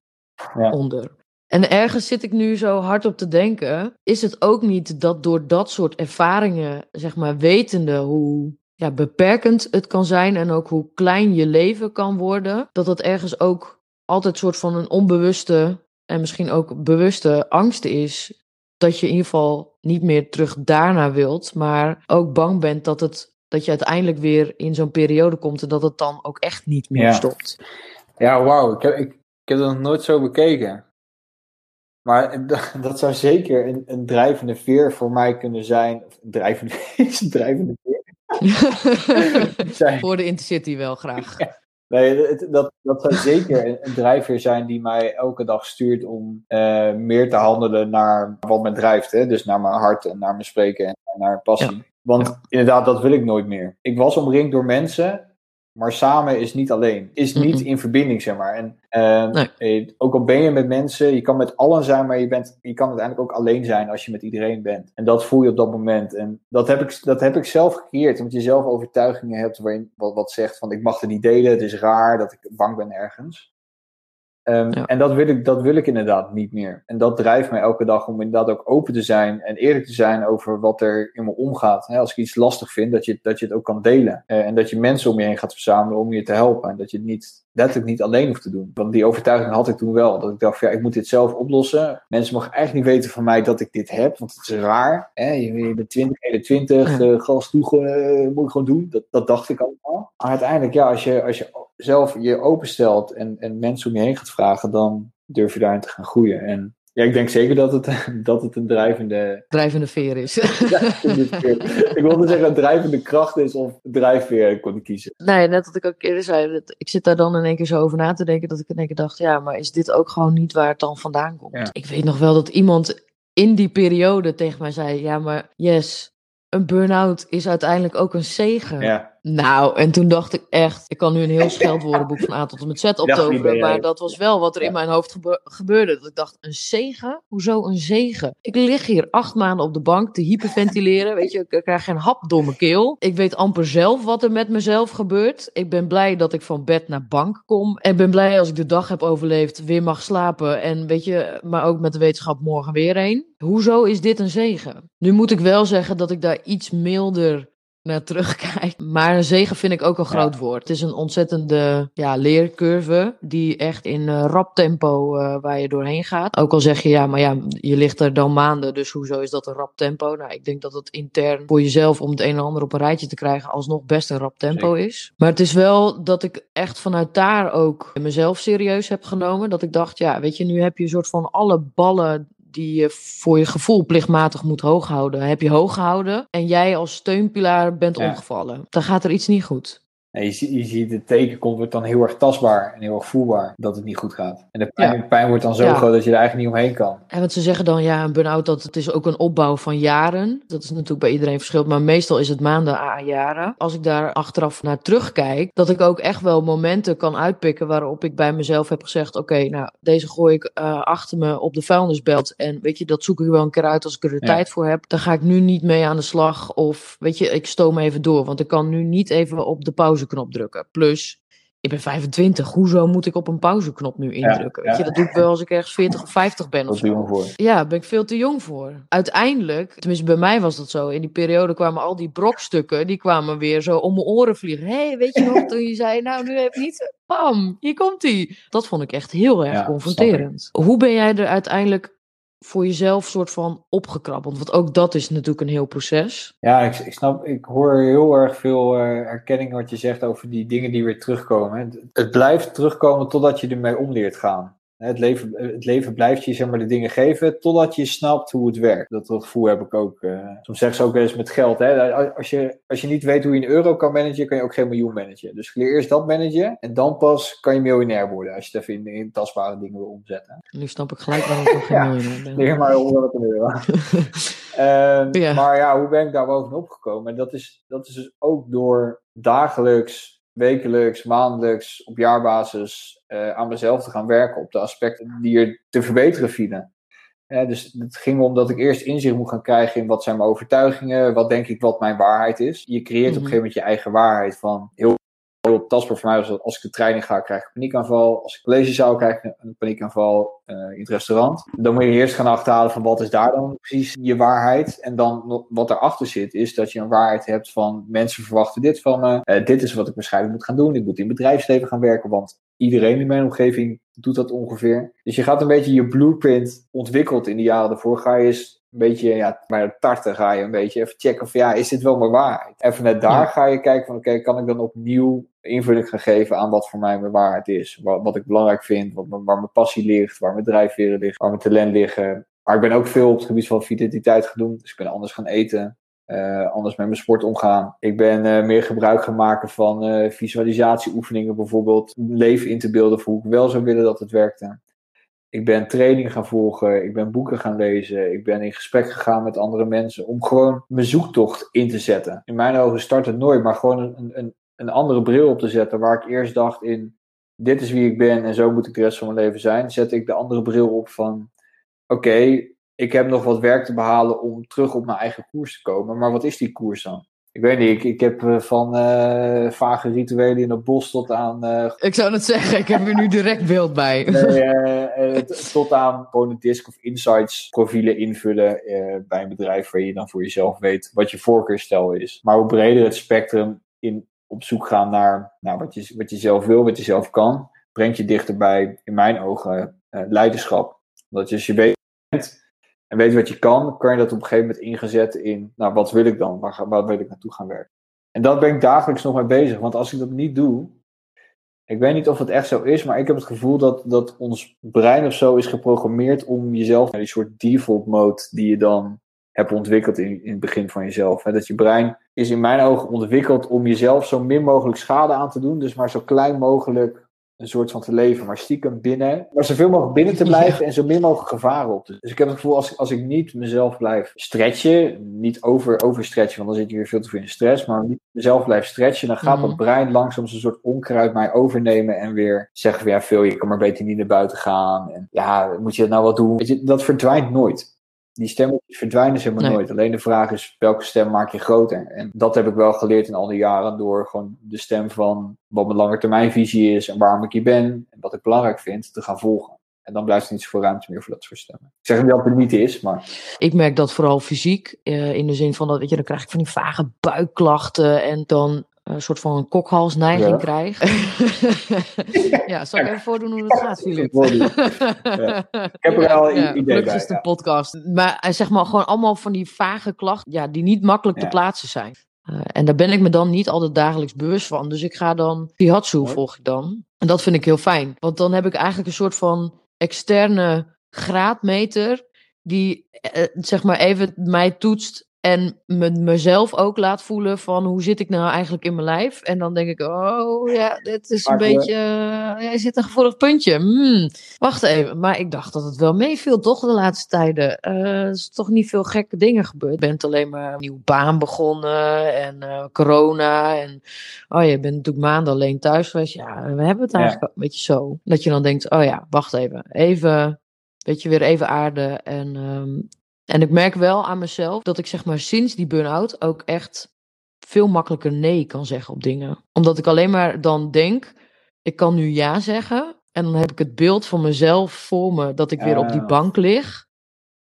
Onder. En ergens zit ik nu zo hard op te denken. Is het ook niet dat door dat soort ervaringen, zeg maar, wetende hoe ja, beperkend het kan zijn en ook hoe klein je leven kan worden, dat dat ergens ook altijd een soort van een onbewuste en misschien ook bewuste angst is. Dat je in ieder geval niet meer terug daarna wilt, maar ook bang bent dat, het, dat je uiteindelijk weer in zo'n periode komt en dat het dan ook echt niet meer ja. stopt. Ja, wauw. Ik, ik, ik heb dat nog nooit zo bekeken. Maar dat zou zeker een, een drijvende veer voor mij kunnen zijn. Of een drijvende, is een drijvende veer? voor de Intercity wel graag. Nee, dat, dat zou zeker een, een drijfveer zijn die mij elke dag stuurt om uh, meer te handelen naar wat me drijft. Hè? Dus naar mijn hart en naar mijn spreken en naar passie. Want ja. inderdaad, dat wil ik nooit meer. Ik was omringd door mensen maar samen is niet alleen. Is niet in verbinding, zeg maar. En uh, nee. ook al ben je met mensen, je kan met allen zijn, maar je, bent, je kan uiteindelijk ook alleen zijn als je met iedereen bent. En dat voel je op dat moment. En dat heb ik, dat heb ik zelf gecreëerd. Omdat je zelf overtuigingen hebt waarin wat, wat zegt van ik mag het niet delen, het is raar dat ik bang ben ergens. Um, ja. En dat wil, ik, dat wil ik inderdaad niet meer. En dat drijft mij elke dag om inderdaad ook open te zijn en eerlijk te zijn over wat er in me omgaat. als ik iets lastig vind, dat je, dat je het ook kan delen. Uh, en dat je mensen om je heen gaat verzamelen om je te helpen. En dat je het niet, letterlijk niet alleen hoeft te doen. Want die overtuiging had ik toen wel. Dat ik dacht, ja, ik moet dit zelf oplossen. Mensen mogen eigenlijk niet weten van mij dat ik dit heb, want het is raar. Hè? Je, bent 20, 21, ja. uh, gas toe, uh, moet je gewoon doen. Dat, dat dacht ik allemaal. Maar uiteindelijk, ja, als je, als je zelf je openstelt en, en mensen om je heen gaat vragen, dan durf je daarin te gaan groeien. En Ja, ik denk zeker dat het, dat het een drijvende... Drijvende veer is. ik wilde zeggen een drijvende kracht is of drijfveer, ik kon kiezen. Nee, net wat ik ook eerder zei, ik zit daar dan in één keer zo over na te denken, dat ik in één keer dacht, ja, maar is dit ook gewoon niet waar het dan vandaan komt? Ik weet nog wel dat iemand in die periode tegen mij zei, ja, maar yes, een burn-out is uiteindelijk ook een zegen. Ja. Nou, en toen dacht ik echt, ik kan nu een heel scheldwoordenboek van A tot en met Z optoveren, maar dat was wel wat er in mijn hoofd gebeurde. Dat ik dacht, een zegen? Hoezo een zegen? Ik lig hier acht maanden op de bank te hyperventileren, weet je, ik krijg geen hap door mijn keel. Ik weet amper zelf wat er met mezelf gebeurt. Ik ben blij dat ik van bed naar bank kom. En ben blij als ik de dag heb overleefd, weer mag slapen en weet je, maar ook met de wetenschap morgen weer heen. Hoezo is dit een zegen? Nu moet ik wel zeggen dat ik daar iets milder naar terugkijk. Maar een zegen vind ik ook een groot woord. Het is een ontzettende ja, leercurve die echt in uh, rap tempo uh, waar je doorheen gaat. Ook al zeg je ja, maar ja, je ligt er dan maanden, dus hoezo is dat een rap tempo? Nou, ik denk dat het intern voor jezelf om het een en ander op een rijtje te krijgen alsnog best een rap tempo is. Maar het is wel dat ik echt vanuit daar ook mezelf serieus heb genomen. Dat ik dacht, ja, weet je, nu heb je een soort van alle ballen die je voor je gevoel plichtmatig moet hoog houden, heb je hoog gehouden. En jij als steunpilaar bent omgevallen. Dan gaat er iets niet goed je, ziet, je ziet het teken komt, wordt dan heel erg tastbaar en heel erg voelbaar dat het niet goed gaat. En de pijn, pijn wordt dan zo groot dat je er eigenlijk niet omheen kan. En wat ze zeggen dan, ja, een burn-out, dat het is ook een opbouw van jaren. Dat is natuurlijk bij iedereen verschillend, maar meestal is het maanden a jaren. Als ik daar achteraf naar terugkijk, dat ik ook echt wel momenten kan uitpikken waarop ik bij mezelf heb gezegd, oké, nou, deze gooi ik uh, achter me op de vuilnisbelt. En weet je, dat zoek ik wel een keer uit als ik er de tijd voor heb. Dan ga ik nu niet mee aan de slag of, weet je, ik stoom even door. Want ik kan nu niet even op de pauze pauzeknop drukken. Plus, ik ben 25, hoezo moet ik op een pauzeknop nu indrukken? Weet je, dat doe ik wel als ik ergens 40 of 50 ben of zo. Voor. Ja, ben ik veel te jong voor. Uiteindelijk, tenminste bij mij was dat zo, in die periode kwamen al die brokstukken, die kwamen weer zo om mijn oren vliegen. Hé, hey, weet je nog toen je zei, nou nu heb ik niet, pam, hier komt hij. Dat vond ik echt heel erg confronterend. Hoe ben jij er uiteindelijk voor jezelf soort van opgekrabbeld? Want ook dat is natuurlijk een heel proces. Ja, ik, ik snap, ik hoor heel erg veel uh, erkenning wat je zegt over die dingen die weer terugkomen. Het, het blijft terugkomen totdat je ermee om leert gaan. Het leven, het leven blijft je zeg maar, de dingen geven totdat je snapt hoe het werkt. Dat, gevoel heb ik ook. Uh, soms zeggen ze ook wel eens met geld. Hè? Als, je, als je niet weet hoe je een euro kan managen, kan je ook geen miljoen managen. Dus leer eerst dat managen en dan pas kan je miljonair worden. Als je het even in, in tastbare dingen wil omzetten. Nu snap ik gelijk waarom ik nog geen miljonair ben. Leer maar 100 euro. uh, Maar ja, hoe ben ik daar bovenop gekomen? En dat is, dat is dus ook door dagelijks wekelijks, maandelijks, op jaarbasis uh, aan mezelf te gaan werken op de aspecten die er te verbeteren vielen. dus het ging om dat ik eerst inzicht moet gaan krijgen in wat zijn mijn overtuigingen, wat denk ik wat mijn waarheid is. Je creëert op een mhm. gegeven moment je eigen waarheid van heel heel tastbaar voor mij was dat als ik de trein ga, krijg ik een paniekaanval. Als ik college zou, krijg ik een paniekaanval uh, in het restaurant. Dan moet je eerst gaan achterhalen van wat is daar dan precies je waarheid. En dan wat erachter zit, is dat je een waarheid hebt van mensen verwachten dit van me. Uh, dit is wat ik waarschijnlijk moet gaan doen. Ik moet in bedrijfsleven gaan werken, want iedereen in mijn omgeving doet dat ongeveer. Dus je gaat een beetje je blueprint ontwikkeld in de jaren daarvoor. Ga je eens een beetje, ja, maar tarten ga je een beetje even checken of ja, is dit wel mijn waarheid? En vanuit daar ga je kijken van oké, kan ik dan opnieuw invulling gaan geven aan wat voor mij mijn waarheid is? Wat, wat ik belangrijk vind, wat, waar mijn passie ligt, waar mijn drijfveren liggen, waar mijn talent liggen. Maar ik ben ook veel op het gebied van vitaliteit gaan doen. Dus ik ben anders gaan eten. Uh, anders met mijn sport omgaan. Ik ben uh, meer gebruik gaan maken van uh, visualisatieoefeningen, bijvoorbeeld leven in te beelden voor hoe ik wel zou willen dat het werkte. Ik ben training gaan volgen, ik ben boeken gaan lezen, ik ben in gesprek gegaan met andere mensen om gewoon mijn zoektocht in te zetten. In mijn ogen start het nooit, maar gewoon een, een, een andere bril op te zetten waar ik eerst dacht in dit is wie ik ben en zo moet ik de rest van mijn leven zijn. Zet ik de andere bril op van oké, ik heb nog wat werk te behalen om terug op mijn eigen koers te komen, maar wat is die koers dan? Ik weet niet, ik, ik heb eh, van uh, vage rituelen in het bos tot aan... Uh, ik zou het zeggen, ik heb er nu direct beeld bij. nee, tot aan gewoon een disk of insights profielen invullen bij een bedrijf waar je dan voor jezelf weet wat je voorkeurstel is. Maar hoe breder het spectrum in, op zoek gaan naar nou, wat, je, wat je zelf wil, wat je zelf kan, brengt je dichterbij, in mijn ogen, leiderschap. Omdat je, als je weet en weet wat je kan, kan je dat op een gegeven moment ingezet in, nou, wat wil ik dan? Waar, waar wil ik naartoe gaan werken? En daar ben ik dagelijks nog mee bezig. Want als ik dat niet doe, Ik weet niet of het echt zo is, maar ik heb het gevoel dat, dat ons brein of zo is geprogrammeerd om jezelf naar die soort default mode die je dan hebt ontwikkeld in, in het begin van jezelf. Dat je brein is in mijn ogen ontwikkeld om jezelf zo min mogelijk schade aan te doen, dus maar zo klein mogelijk een soort van te leven, maar stiekem binnen. Maar zoveel mogelijk binnen te blijven en zo min mogelijk gevaren op. Dus ik heb het gevoel, als, als ik niet mezelf blijf stretchen, niet over, overstretchen, want dan zit je weer veel te veel in stress, maar niet mezelf blijf stretchen, dan gaat mm dat brein langzaam een soort onkruid mij overnemen en weer zeggen van ja, veel, je kan maar beter niet naar buiten gaan. En ja, moet je dat nou wat doen? Weet je, dat verdwijnt nooit die stemmetjes verdwijnen ze maar nooit. Alleen de vraag is, welke stem maak je groter? En dat heb ik wel geleerd in al die jaren door gewoon de stem van wat mijn langetermijnvisie is en waarom ik hier ben en wat ik belangrijk vind te gaan volgen. En dan blijft er niet zoveel ruimte meer voor dat soort stemmen. Ik zeg niet dat het niet is, maar... Ik merk dat vooral fysiek, uh, in de zin van dat, weet je, dan krijg ik van die vage buikklachten en dan een soort van kokhalsneiging ja. krijg. ja, zal ik even voordoen hoe het gaat, Filip? Ja. Ik heb er wel een idee bij. is de podcast. Maar eh, zeg maar gewoon allemaal van die vage klachten ja, die niet makkelijk te plaatsen zijn. Uh, en daar ben ik me dan niet altijd dagelijks bewust van. Dus ik ga dan Shihatsu volg ik dan. En dat vind ik heel fijn. Want dan heb ik eigenlijk een soort van externe graadmeter die uh, zeg maar even mij toetst en me, mezelf ook laat voelen van hoe zit ik nou eigenlijk in mijn lijf. En dan denk ik, oh ja, dit is een beetje, uh, jij zit een gevoelig puntje. Hmm, wacht even, maar ik dacht dat het wel meeviel toch de laatste tijden. Uh, er is toch niet veel gekke dingen gebeurd. Je bent alleen maar een nieuwe baan begonnen en uh, corona. En oh je bent natuurlijk maanden alleen thuis geweest. Ja, we hebben het eigenlijk ja. een beetje zo. Dat je dan denkt, oh ja, wacht even, even weet je, weer even aarde. En um, en ik merk wel aan mezelf dat ik zeg maar sinds die burn-out ook echt veel makkelijker nee kan zeggen op dingen. Omdat ik alleen maar dan denk, ik kan nu ja zeggen. En dan heb ik het beeld van mezelf voor me dat ik weer op die bank lig.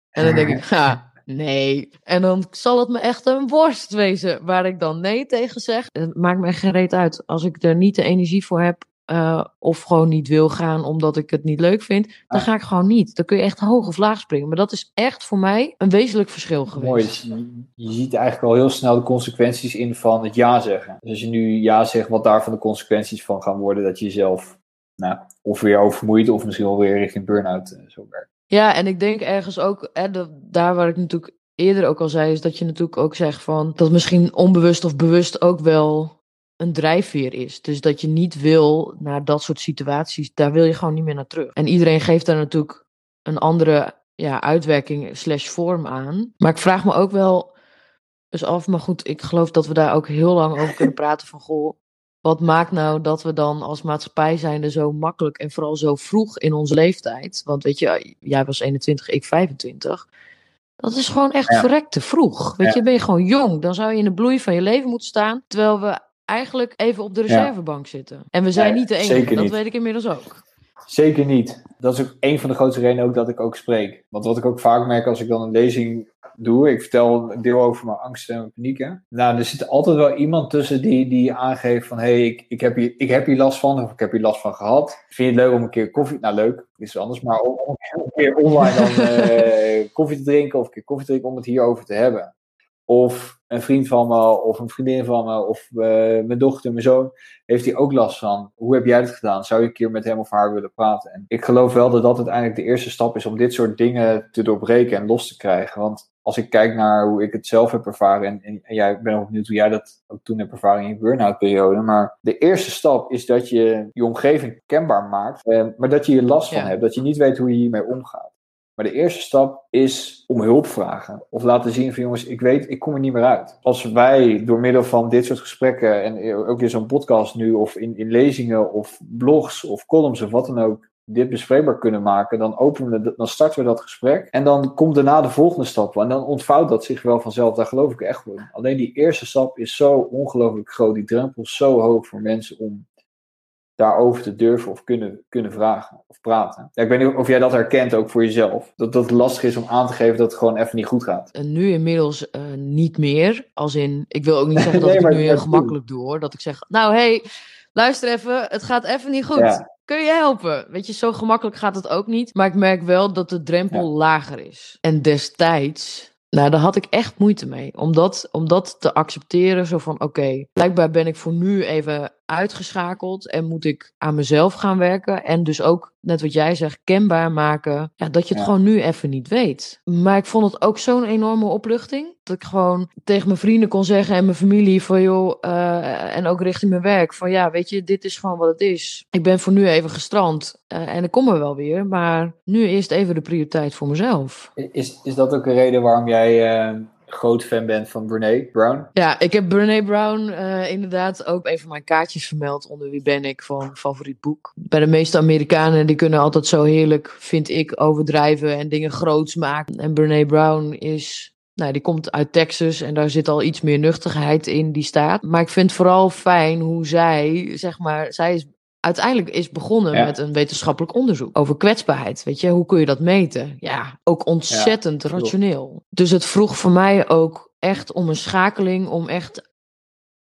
En dan denk ik, ha, nee. En dan zal het me echt een worst wezen waar ik dan nee tegen zeg. Het maakt me geen reet uit. Als ik er niet de energie voor heb, uh, of gewoon niet wil gaan omdat ik het niet leuk vind, dan ah. ga ik gewoon niet. Dan kun je echt hoog of laag springen. Maar dat is echt voor mij een wezenlijk verschil geweest. Mooi, dus je ziet eigenlijk al heel snel de consequenties in van het ja zeggen. Dus als je nu ja zegt, wat daarvan de consequenties van gaan worden, dat je jezelf nou, of weer overmoeit of misschien wel weer richting burn-out uh, zo werkt. Ja, en ik denk ergens ook, hè, dat, daar waar ik natuurlijk eerder ook al zei, is dat je natuurlijk ook zegt van dat misschien onbewust of bewust ook wel een drijfveer is. Dus dat je niet wil naar dat soort situaties, daar wil je gewoon niet meer naar terug. En iedereen geeft daar natuurlijk een andere ja, uitwerking slash vorm aan. Maar ik vraag me ook wel dus af, maar goed, ik geloof dat we daar ook heel lang over kunnen praten van, goh, wat maakt nou dat we dan als maatschappij zijnde zo makkelijk en vooral zo vroeg in onze leeftijd, want weet je, jij was 21, ik 25, dat is gewoon echt ja. verrekte vroeg. Weet je, ben je gewoon jong, dan zou je in de bloei van je leven moeten staan, terwijl we eigenlijk even op de reservebank zitten. En we zijn niet de enige, dat weet ik inmiddels ook. Zeker niet. Dat is ook een van de grootste redenen ook dat ik ook spreek. Want wat ik ook vaak merk als ik dan een lezing doe, ik vertel een deel over mijn angsten en mijn panieken. Nou, er zit altijd wel iemand tussen die, die aangeeft van, hé, hey, ik, ik, heb hier, ik heb hier last van, of ik heb hier last van gehad. Vind je het leuk om een keer koffie, nou leuk, is anders, maar om, om een keer online dan uh, koffie te drinken, of een keer koffie te drinken om het hierover te hebben. Of een vriend van me, of een vriendin van me, of uh, mijn dochter, mijn zoon, heeft hij ook last van. Hoe heb jij dat gedaan? Zou je een keer met hem of haar willen praten? En ik geloof wel dat dat uiteindelijk de eerste stap is om dit soort dingen te doorbreken en los te krijgen. Want als ik kijk naar hoe ik het zelf heb ervaren, en, en, en jij, ik ben ook benieuwd hoe jij dat ook toen hebt ervaren in je burn-out periode. Maar de eerste stap is dat je je omgeving kenbaar maakt, eh, maar dat je hier last van hebt. Dat je niet weet hoe je hiermee omgaat. Maar de eerste stap is om hulp vragen. Of laten zien van jongens, ik weet, ik kom er niet meer uit. Als wij door middel van dit soort gesprekken en ook in zo'n podcast nu of in, in lezingen of blogs of columns of wat dan ook dit bespreekbaar kunnen maken, dan, openen we, dan starten we dat gesprek. En dan komt daarna de volgende stap. En dan ontvouwt dat zich wel vanzelf. Daar geloof ik echt in. Alleen die eerste stap is zo ongelooflijk groot. Die drempel is zo hoog voor mensen om daarover te durven of kunnen, kunnen vragen of praten. Ja, ik weet niet of jij dat herkent ook voor jezelf. Dat, dat het lastig is om aan te geven dat het gewoon even niet goed gaat. En nu inmiddels uh, niet meer. Als in, ik wil ook niet zeggen dat nee, ik het nu heel gemakkelijk doe hoor. Dat ik zeg, nou hey, luister even, het gaat even niet goed. Ja. Kun je helpen? Weet je, zo gemakkelijk gaat het ook niet. Maar ik merk wel dat de drempel ja. lager is. En destijds nou, daar had ik echt moeite mee. Om dat, om dat te accepteren. Zo van, oké, okay, blijkbaar ben ik voor nu even uitgeschakeld en moet ik aan mezelf gaan werken. En dus ook, net wat jij zegt, kenbaar maken ja, dat je het Ja. gewoon nu even niet weet. Maar ik vond het ook zo'n enorme opluchting. Dat ik gewoon tegen mijn vrienden kon zeggen en mijn familie van joh, eh, en ook richting mijn werk. Van ja, weet je, dit is gewoon wat het is. Ik ben voor nu even gestrand eh, en ik kom er wel weer. Maar nu eerst even de prioriteit voor mezelf. Is, is dat ook een reden waarom jij eh, groot fan bent van Brene Brown? Ja, ik heb Brené Brown eh, inderdaad ook een van mijn kaartjes vermeld onder Wie ben ik van favoriet boek. Bij de meeste Amerikanen, die kunnen altijd zo heerlijk, vind ik, overdrijven en dingen groots maken. En Brené Brown is, nou, die komt uit Texas en daar zit al iets meer nuchterheid in die staat. Maar ik vind vooral fijn hoe zij, zeg maar, zij is uiteindelijk is begonnen Ja. met een wetenschappelijk onderzoek over kwetsbaarheid. Weet je, hoe kun je dat meten? Ja, ook ontzettend rationeel. Dus het vroeg voor mij ook echt om een schakeling, om echt,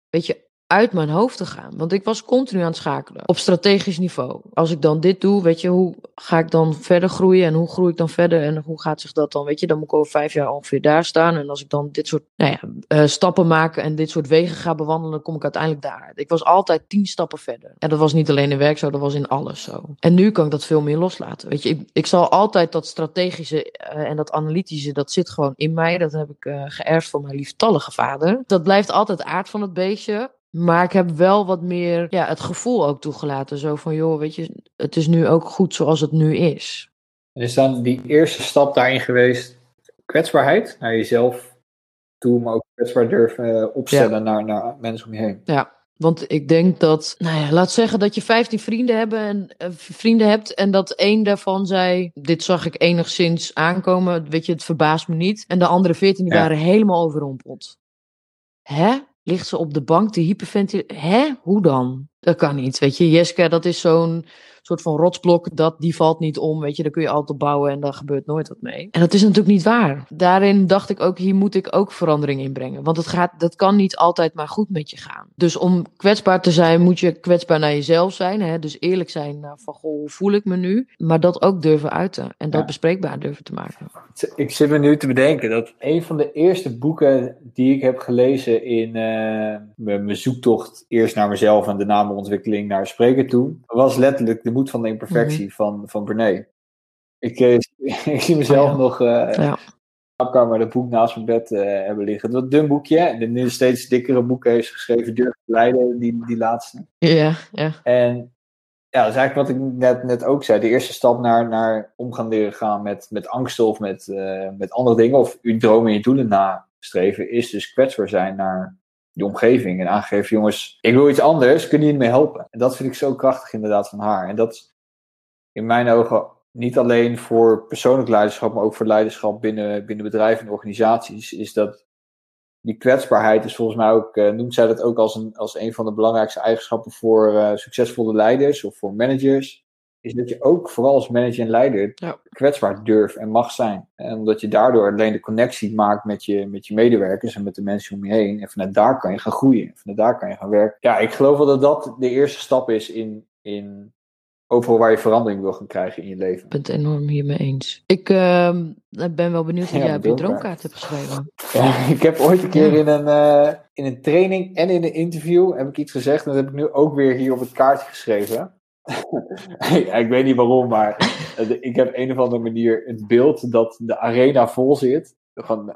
weet je, uit mijn hoofd te gaan. Want ik was continu aan het schakelen op strategisch niveau. Als ik dan dit doe, weet je, hoe ga ik dan verder groeien en hoe groei ik dan verder en hoe gaat zich dat dan, weet je, dan moet ik over vijf jaar ongeveer daar staan. En als ik dan dit soort nou ja, eh, stappen maak en dit soort wegen ga bewandelen, kom ik uiteindelijk daar. Ik was altijd tien stappen verder. En dat was niet alleen in werk zo, dat was in alles zo. En nu kan ik dat veel meer loslaten. Weet je, ik, ik zal altijd dat strategische eh, en dat analytische, dat zit gewoon in mij. Dat heb ik eh, geërfd van mijn lieftallige vader. Dat blijft altijd aard van het beestje. Maar ik heb wel wat meer ja, het gevoel ook toegelaten. Zo van, joh, weet je, het is nu ook goed zoals het nu is. En is dan die eerste stap daarin geweest kwetsbaarheid naar jezelf toe, maar ook kwetsbaar durven eh, opstellen naar, naar mensen om je heen? Ja, want ik denk dat, nou ja, laat zeggen dat je 15 vrienden, hebben en, eh, vrienden hebt en dat één daarvan zei, dit zag ik enigszins aankomen, weet je, het verbaast me niet. En de andere 14 die Ja. waren helemaal overrompeld. Hè? Ligt ze op de bank te hyperventileren? Hè? Hoe dan? Dat kan niet, weet je. Jeske, dat is zo'n soort van rotsblok, dat, die valt niet om, weet je. Daar kun je altijd op bouwen en daar gebeurt nooit wat mee. En dat is natuurlijk niet waar. Daarin dacht ik ook, hier moet ik ook verandering in brengen. Want het gaat, dat kan niet altijd maar goed met je gaan. Dus om kwetsbaar te zijn, moet je kwetsbaar naar jezelf zijn. Hè? Dus eerlijk zijn nou, van, goh, hoe voel ik me nu? Maar dat ook durven uiten. En dat Ja. bespreekbaar durven te maken. Ik zit me nu te bedenken dat een van de eerste boeken die ik heb gelezen in eh, mijn mijn zoektocht eerst naar mezelf en daarna mijn ontwikkeling naar spreker toe, was letterlijk De Moed van de Imperfectie van, van Brené. Ik, eh, ik zie mezelf Oh ja. nog eh Ja. kamer dat boek naast mijn bed eh, hebben liggen. Dat dun boekje. En de nu steeds dikkere boeken heeft geschreven. Durf te leiden, die, die laatste. Ja, ja. En ja, dat is eigenlijk wat ik net, net ook zei. De eerste stap naar, naar omgaan leren gaan met, met angsten of met, met andere dingen. Of uw dromen en je doelen nastreven. Is dus kwetsbaar zijn naar je omgeving. En aangeven, jongens, ik wil iets anders. Kunnen jullie me helpen? En dat vind ik zo krachtig inderdaad van haar. En dat in mijn ogen niet alleen voor persoonlijk leiderschap, maar ook voor leiderschap binnen, binnen bedrijven en organisaties. Is dat die kwetsbaarheid is volgens mij ook, eh, noemt zij dat ook als een, als een van de belangrijkste eigenschappen voor eh, succesvolle leiders of voor managers. Is dat je ook vooral als manager en leider Ja. kwetsbaar durft en mag zijn. En omdat je daardoor alleen de connectie maakt met je, met je medewerkers en met de mensen om je heen. En vanuit daar kan je gaan groeien. En vanuit daar kan je gaan werken. Ja, ik geloof wel dat dat de eerste stap is in, in overal waar je verandering wil gaan krijgen in je leven. Ik ben het enorm hiermee eens. Ik ehm, ben wel benieuwd hoe Ja, jij op je droomkaart. hebt geschreven. Ja, ik heb ooit een keer in, een, eh, in een training en in een interview heb ik iets gezegd. En dat heb ik nu ook weer hier op het kaartje geschreven. ja, ik weet niet waarom, maar eh, ik heb een of andere manier het beeld dat de arena vol zit. Van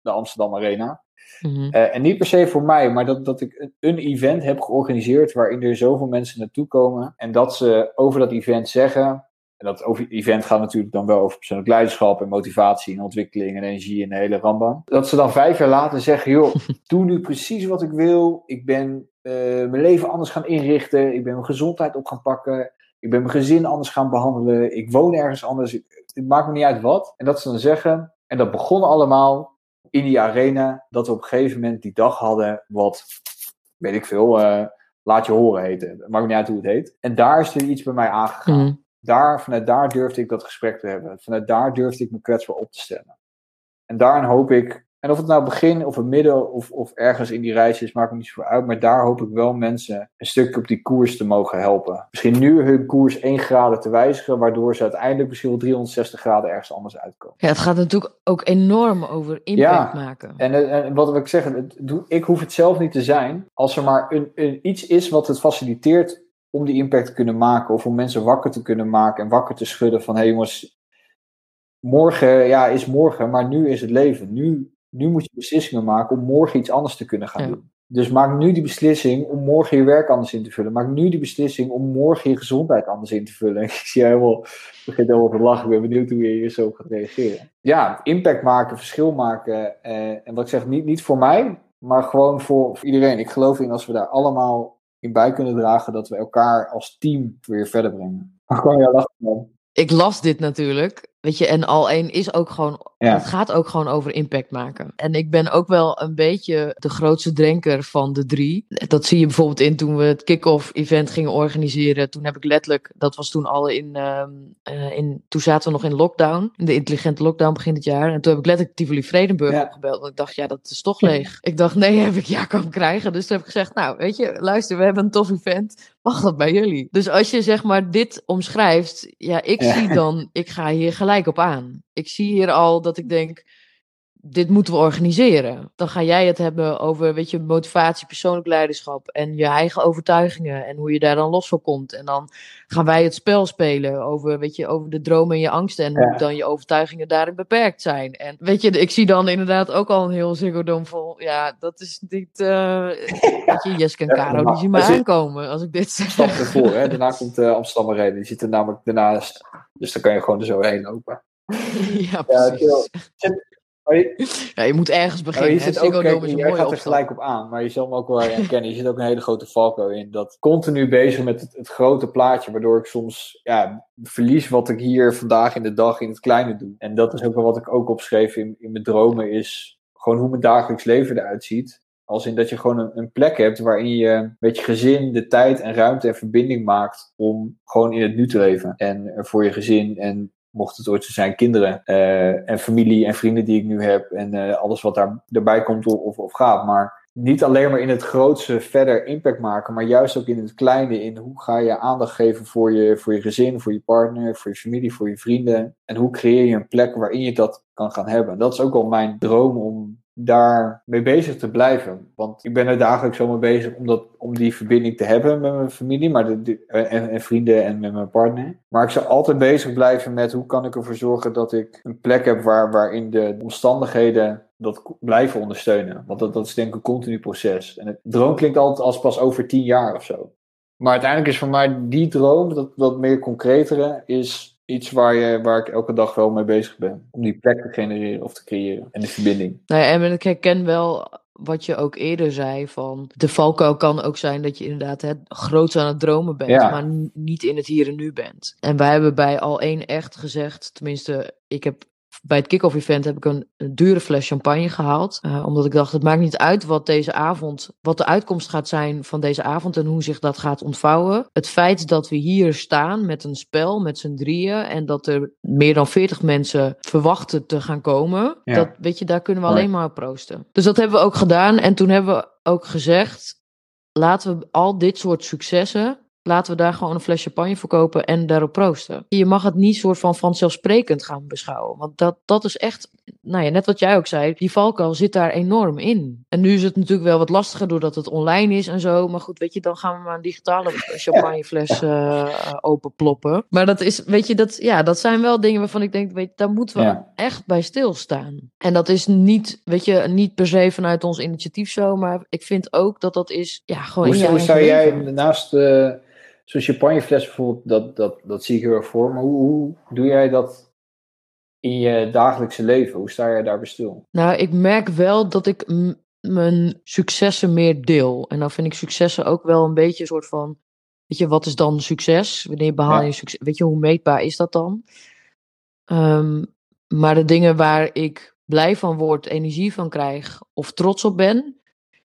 de, Amsterdam Arena. Mhm. Eh, en niet per se voor mij, maar dat, dat ik een, een event heb georganiseerd waarin er zoveel mensen naartoe komen. En dat ze over dat event zeggen. En dat over, event gaat natuurlijk dan wel over persoonlijk leiderschap en motivatie en ontwikkeling en energie en de hele rambam. Dat ze dan vijf jaar later zeggen, joh, doe nu precies wat ik wil. Ik ben mijn leven anders gaan inrichten. Ik ben mijn gezondheid op gaan pakken. Ik ben mijn gezin anders gaan behandelen. Ik woon ergens anders. Het maakt me niet uit wat. En dat ze dan zeggen, en dat begon allemaal in die arena dat we op een gegeven moment die dag hadden wat, weet ik veel, eh, laat je horen heten. Het maakt niet uit hoe het heet. En daar is er iets bij mij aangegaan. Mhm. Daar, vanuit daar durfde ik dat gesprek te hebben. Vanuit daar durfde ik me kwetsbaar op te stellen. En daarin hoop ik En of het nou begin of het midden of, of ergens in die reis is, maakt me niet zo uit. Maar daar hoop ik wel mensen een stukje op die koers te mogen helpen. Misschien nu hun koers 1 graden te wijzigen, waardoor ze uiteindelijk misschien wel 360 graden ergens anders uitkomen. Ja, het gaat natuurlijk ook enorm over impact maken. En, en wat wil ik zeggen, ik hoef het zelf niet te zijn. Als er maar een, een, iets is wat het faciliteert om die impact te kunnen maken. Of om mensen wakker te kunnen maken en wakker te schudden van hé hey jongens, morgen ja, is morgen, maar nu is het leven. Nu, nu moet je beslissingen maken om morgen iets anders te kunnen gaan doen. Dus maak nu die beslissing om morgen je werk anders in te vullen. Maak nu die beslissing om morgen je gezondheid anders in te vullen. Ik zie helemaal, ik begin helemaal te lachen. Ik ben benieuwd hoe je hier zo gaat reageren. Ja, impact maken, verschil maken. Eh, en wat ik zeg, niet, niet voor mij, maar gewoon voor, voor iedereen. Ik geloof in als we daar allemaal in bij kunnen dragen, dat we elkaar als team weer verder brengen. Maar gewoon ja, lachen man. Ik las dit natuurlijk. Weet je, en al één is ook gewoon. Het gaat ook gewoon over impact maken. En ik ben ook wel een beetje de grootste drenker van de drie. Dat zie je bijvoorbeeld in toen we het kick-off event gingen organiseren. Toen heb ik letterlijk, dat was toen al in, uh, in. Toen zaten we nog in lockdown. In de intelligente lockdown begin dit jaar. En toen heb ik letterlijk Tivoli Vredenburg ja. opgebeld. Want ik dacht, ja, dat is toch leeg. ik dacht, nee, heb ik ja kan krijgen. Dus toen heb ik gezegd, nou, weet je, luister, we hebben een tof event. Mag dat bij jullie? Dus als je zeg maar dit omschrijft. Ja, ik zie dan, ik ga hier gelijk gelijk op aan. Ik zie hier al dat ik denk, dit moeten we organiseren. Dan ga jij het hebben over, weet je, motivatie, persoonlijk leiderschap en je eigen overtuigingen en hoe je daar dan los voor komt. En dan gaan wij het spel spelen over, weet je, over de dromen en je angsten en hoe dan je overtuigingen daarin beperkt zijn. En weet je, ik zie dan inderdaad ook al een heel Ziggo vol. Ja, dat is niet, uh, weet je, Jeske en Caro, die zien me aankomen als ik dit zeg. Stap ervoor, hè. Daarna komt uh, Amsterdam Arena, die zit er namelijk daarnaast. Dus dan kan je gewoon er zo heen lopen. ja, precies. Ja, je moet ergens beginnen. je zit ook, kijk, je gaat er gelijk op aan, maar je zal hem ook wel herkennen. Je zit ook een hele grote valko in. Dat continu bezig met het, het, grote plaatje, waardoor ik soms ja, verlies wat ik hier vandaag in de dag in het kleine doe. En dat is ook wel wat ik ook opschreef in, in mijn dromen, is gewoon hoe mijn dagelijks leven eruit ziet. Als in dat je gewoon een, een, plek hebt waarin je met je gezin de tijd en ruimte en verbinding maakt om gewoon in het nu te leven. En voor je gezin en mocht het ooit zo zijn, kinderen uh, en familie en vrienden die ik nu heb en uh, alles wat daar, daarbij komt of, of gaat. Maar niet alleen maar in het grootste verder impact maken, maar juist ook in het kleine. In hoe ga je aandacht geven voor je, voor je gezin, voor je partner, voor je familie, voor je vrienden. En hoe creëer je een plek waarin je dat kan gaan hebben. Dat is ook al mijn droom om daar mee bezig te blijven. Want ik ben er dagelijks zo mee bezig om, dat, om die verbinding te hebben met mijn familie maar de, en, en, vrienden en met mijn partner. Maar ik zal altijd bezig blijven met hoe kan ik ervoor zorgen dat ik een plek heb waar, waarin de omstandigheden dat blijven ondersteunen. Want dat, dat is denk ik een continu proces. En het droom klinkt altijd als pas over tien jaar of zo. Maar uiteindelijk is voor mij die droom, dat, dat meer concretere, is iets waar, je, waar ik elke dag wel mee bezig ben. Om die plek te genereren of te creëren. En de verbinding. Nou ja, en ik herken wel wat je ook eerder zei van de valkuil kan ook zijn dat je inderdaad het groot aan het dromen bent, maar niet in het hier en nu bent. En wij hebben bij al één echt gezegd, tenminste, ik heb bij het kick-off event heb ik een, dure fles champagne gehaald. Uh, omdat ik dacht, het maakt niet uit wat deze avond, wat de uitkomst gaat zijn van deze avond en hoe zich dat gaat ontvouwen. Het feit dat we hier staan met een spel, met z'n drieën, en dat er meer dan 40 mensen verwachten te gaan komen, dat, weet je, daar kunnen we alleen maar op proosten. Dus dat hebben we ook gedaan. En toen hebben we ook gezegd, laten we al dit soort successen Laten we daar gewoon een fles champagne verkopen en daarop proosten. Je mag het niet soort van vanzelfsprekend gaan beschouwen. Want dat, dat is echt, nou ja, net wat jij ook zei, die valkuil zit daar enorm in. En nu is het natuurlijk wel wat lastiger doordat het online is en zo. Maar goed, weet je, dan gaan we maar een digitale champagnefles uh, openploppen. Maar dat is, weet je, dat, ja, dat zijn wel dingen waarvan ik denk, weet je, daar moeten we echt bij stilstaan. En dat is niet, weet je, niet per se vanuit ons initiatief zo, maar ik vind ook dat dat is, ja, gewoon hoe, hoe zou jij naast... Uh Zo'n champagnefles bijvoorbeeld, dat, dat, dat zie ik heel erg voor. Maar hoe, hoe doe jij dat in je dagelijkse leven? Hoe sta je daar stil? Nou, ik merk wel dat ik mijn successen meer deel. En dan vind ik successen ook wel een beetje een soort van... Weet je, wat is dan succes? Wanneer behaal je succes? Weet je, hoe meetbaar is dat dan? Um, maar de dingen waar ik blij van word, energie van krijg of trots op ben,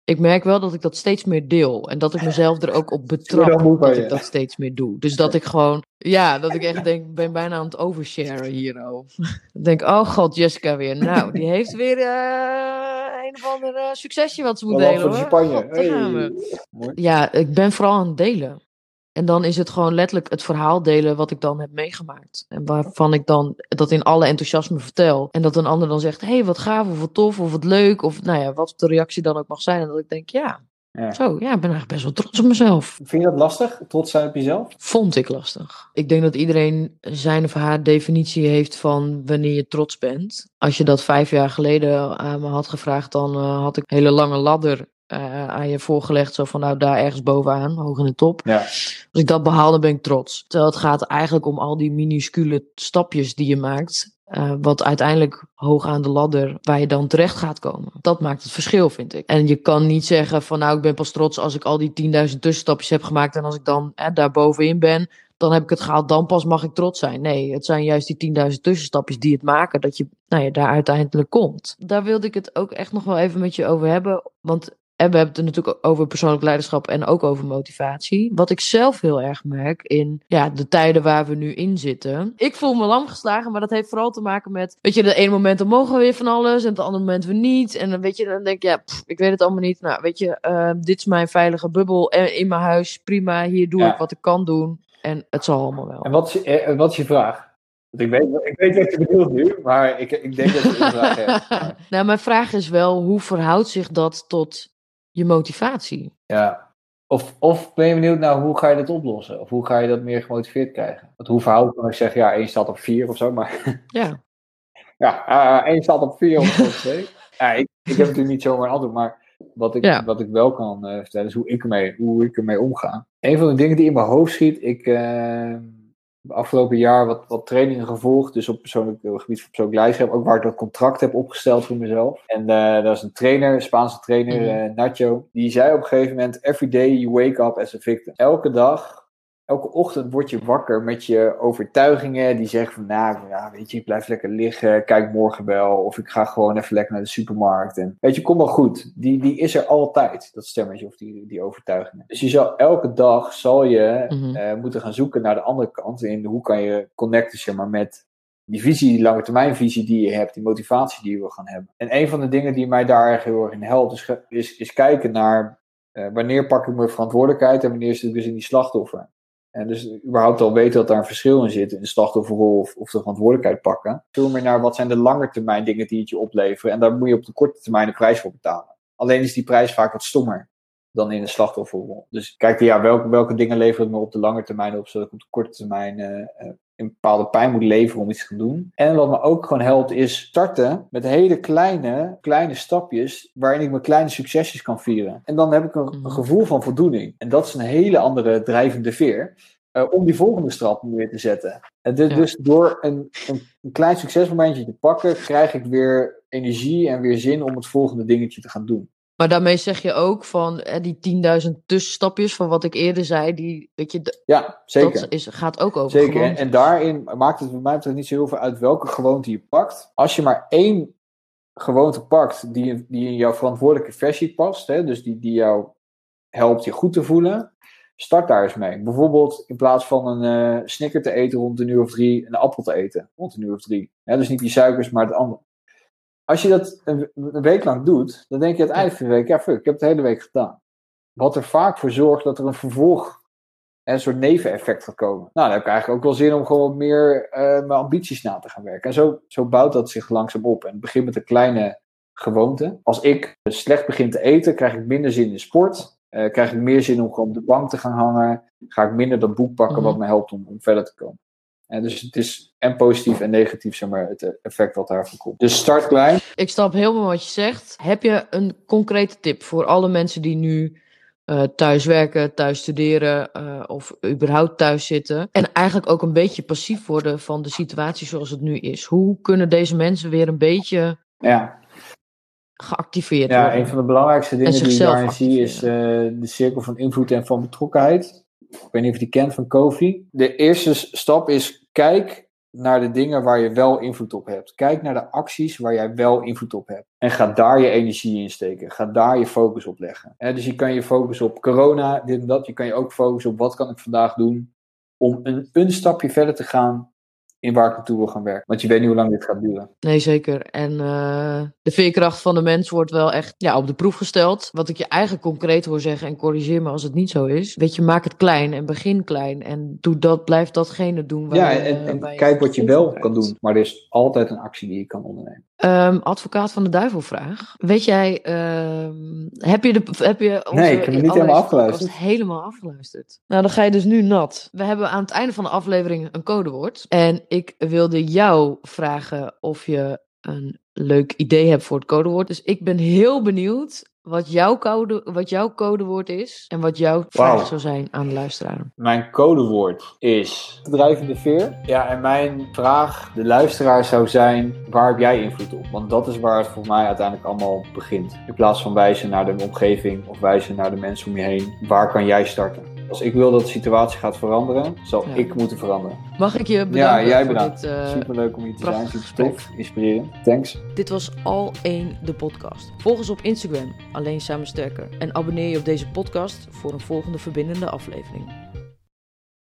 ik merk wel dat ik dat steeds meer deel. En dat ik mezelf er ook op betrap dat ik dat steeds meer doe. Dus dat ik gewoon, ja, dat ik echt denk, ik ben bijna aan het oversharen hier. Ik denk, oh god, Jessica weer. Nou, die heeft weer uh, een of ander succesje wat ze moet delen. Hoor. Spanje. Hey. Ja, ik ben vooral aan het delen. En dan is het gewoon letterlijk het verhaal delen wat ik dan heb meegemaakt. En waarvan ik dan dat in alle enthousiasme vertel. En dat een ander dan zegt, hé, hey, wat gaaf, of wat tof, of wat leuk. Of nou ja, wat de reactie dan ook mag zijn. En dat ik denk, ja, ja. Zo, ja, ik ben eigenlijk best wel trots op mezelf. Vind je dat lastig, trots zijn op jezelf? Vond ik lastig. Ik denk dat iedereen zijn of haar definitie heeft van wanneer je trots bent. Als je dat vijf jaar geleden aan me had gevraagd, dan uh, had ik een hele lange ladder uh, aan je voorgelegd. Zo van nou daar ergens bovenaan, hoog in de top. Ja. Als ik dat behaal, dan ben ik trots. Terwijl het gaat eigenlijk om al die minuscule stapjes die je maakt. Uh, wat uiteindelijk hoog aan de ladder, waar je dan terecht gaat komen. Dat maakt het verschil, vind ik. En je kan niet zeggen van nou, ik ben pas trots als ik al die 10.000 tussenstapjes heb gemaakt. En als ik dan eh, daar bovenin ben, dan heb ik het gehaald, dan pas mag ik trots zijn. Nee, het zijn juist die 10.000 tussenstapjes die het maken dat je nou ja, daar uiteindelijk komt. Daar wilde ik het ook echt nog wel even met je over hebben. Want en we hebben het natuurlijk over persoonlijk leiderschap en ook over motivatie. Wat ik zelf heel erg merk in ja, de tijden waar we nu in zitten. Ik voel me lam geslagen, maar dat heeft vooral te maken met... Weet je, de ene moment dan mogen we weer van alles en het andere moment we niet. En dan weet je, dan denk je, ja, ik weet het allemaal niet. Nou, weet je, uh, dit is mijn veilige bubbel in mijn huis. Prima, hier doe ik wat ik kan doen. En het zal allemaal wel. En wat is, eh, wat is je vraag? ik weet, ik weet wat je bedoelt nu, maar ik, ik denk dat je een vraag hebt. Nou, mijn vraag is wel, hoe verhoudt zich dat tot je motivatie. Ja. Of, of ben je benieuwd naar hoe ga je dat oplossen? Of hoe ga je dat meer gemotiveerd krijgen? Want hoe verhoudt kan ik zeggen, ja, één staat op vier of zo, maar... Ja. ja, uh, één staat op vier of twee. ja, ik, ik heb natuurlijk niet zomaar een antwoord, maar wat ik, wat ik wel kan uh, vertellen is hoe ik, ermee, hoe ik ermee omga. Een van de dingen die in mijn hoofd schiet, ik... Uh, afgelopen jaar wat, wat trainingen gevolgd. Dus op persoonlijk uh, gebied van persoonlijk leiderschap. Ook waar ik dat contract heb opgesteld voor mezelf. En uh, dat is een trainer, een Spaanse trainer, mm Nacho. Die zei op een gegeven moment: Every day you wake up as a victim. Elke dag elke ochtend word je wakker met je overtuigingen die zeggen van, nou, ja, weet je, ik blijf lekker liggen, kijk morgen wel, of ik ga gewoon even lekker naar de supermarkt. En weet je, kom wel goed. Die, die is er altijd, dat stemmetje of die, die overtuigingen. Dus je zal elke dag zal je mm moeten gaan zoeken naar de andere kant. In hoe kan je connecten, zeg maar, met die visie, die lange termijn visie die je hebt, die motivatie die je wil gaan hebben. En een van de dingen die mij daar erg heel erg in helpt, is, is, is kijken naar uh, wanneer pak ik mijn verantwoordelijkheid en wanneer zit ik dus in die slachtoffer. En dus überhaupt al weten dat daar een verschil in zit, in de slachtofferrol of, de verantwoordelijkheid pakken. Veel meer naar wat zijn de lange termijn dingen die het je opleveren. En daar moet je op de korte termijn een prijs voor betalen. Alleen is die prijs vaak wat stommer dan in de slachtofferrol. Dus kijk, ja, welke, welke dingen leveren het me op de lange termijn op, zodat ik op de korte termijn uh, een bepaalde pijn moet leveren om iets te gaan doen. En wat me ook gewoon helpt is starten met hele kleine, kleine stapjes waarin ik mijn kleine succesjes kan vieren. En dan heb ik een, mhm. gevoel van voldoening. En dat is een hele andere drijvende veer. Uh, om die volgende stap weer te zetten. En dus, dus door een, een, een, klein succesmomentje te pakken, krijg ik weer energie en weer zin om het volgende dingetje te gaan doen. Maar daarmee zeg je ook van hè, die 10.000 tussenstapjes van wat ik eerder zei, die, weet je, ja, zeker. dat is, gaat ook over Zeker, en, en, daarin maakt het bij mij betreft niet zo heel veel uit welke gewoonte je pakt. Als je maar één gewoonte pakt die, die in jouw verantwoordelijke versie past, hè, dus die, die jou helpt je goed te voelen, start daar eens mee. Bijvoorbeeld in plaats van een uh, snicker te eten rond een uur of drie, een appel te eten rond een uur of drie. Hè, dus niet die suikers, maar het andere als je dat een, week lang doet, dan denk je het eind van de week, ja fuck, ik heb het de hele week gedaan. Wat er vaak voor zorgt dat er een vervolg, een soort neveneffect gaat komen. Nou, dan heb ik eigenlijk ook wel zin om gewoon meer uh, mijn ambities na te gaan werken. En zo, zo bouwt dat zich langzaam op. En het begint met een kleine gewoonte. Als ik slecht begin te eten, krijg ik minder zin in sport. Uh, krijg ik meer zin om gewoon op de bank te gaan hangen. Ga ik minder dat boek pakken wat mhm. me helpt om, om verder te komen. En dus het is en positief en negatief, zeg maar, het effect wat daarvan komt. Dus start klein. Ik snap helemaal wat je zegt. Heb je een concrete tip voor alle mensen die nu uh, thuis werken, thuis studeren uh, of überhaupt thuis zitten. En eigenlijk ook een beetje passief worden van de situatie zoals het nu is. Hoe kunnen deze mensen weer een beetje ja. geactiveerd ja, worden? Ja, een van de belangrijkste dingen die ik daarin zie is uh, de cirkel van invloed en van betrokkenheid. Ik weet niet of je die kent van Kofi. De eerste stap is kijk naar de dingen waar je wel invloed op hebt. Kijk naar de acties waar jij wel invloed op hebt. En ga daar je energie in steken. Ga daar je focus op leggen. dus je kan je focussen op corona, dit en dat. Je kan je ook focussen op wat kan ik vandaag doen om een, een stapje verder te gaan in waar ik naartoe wil gaan werken. Want je weet niet hoe lang dit gaat duren. Nee, zeker. En uh, de veerkracht van de mens wordt wel echt ja, op de proef gesteld. Wat ik je eigenlijk concreet hoor zeggen, en corrigeer me als het niet zo is. Weet je, maak het klein en begin klein. En doe dat, blijf datgene doen. Waar ja, en, kijk wat je wel kan doen. Maar er is altijd een actie die je kan ondernemen. Um, advocaat van de duivelvraag. Weet jij, uh, heb je de. Heb je onze, nee, ik heb hem niet helemaal afgeluisterd. Helemaal afgeluisterd. Nou, dan ga je dus nu nat. We hebben aan het einde van de aflevering een codewoord. En ik wilde jou vragen of je een leuk idee hebt voor het codewoord. Dus ik ben heel benieuwd wat jouw, code, wat jouw codewoord is en wat jouw vraag zou zijn aan de luisteraar. Mijn codewoord is drijvende veer. Ja, en mijn vraag, de luisteraar, zou zijn: waar heb jij invloed op? Want dat is waar het voor mij uiteindelijk allemaal begint. In plaats van wijzen naar de omgeving of wijzen naar de mensen om je heen, waar kan jij starten? Als ik wil dat de situatie gaat veranderen, zal ik moeten veranderen. Mag ik je bedanken? Ja, jij bedankt. Dit, uh, Superleuk om hier te zijn. Super tof. Inspirerend. Thanks. Dit was al één de podcast. Volg ons op Instagram, alleen samen sterker. En abonneer je op deze podcast voor een volgende verbindende aflevering.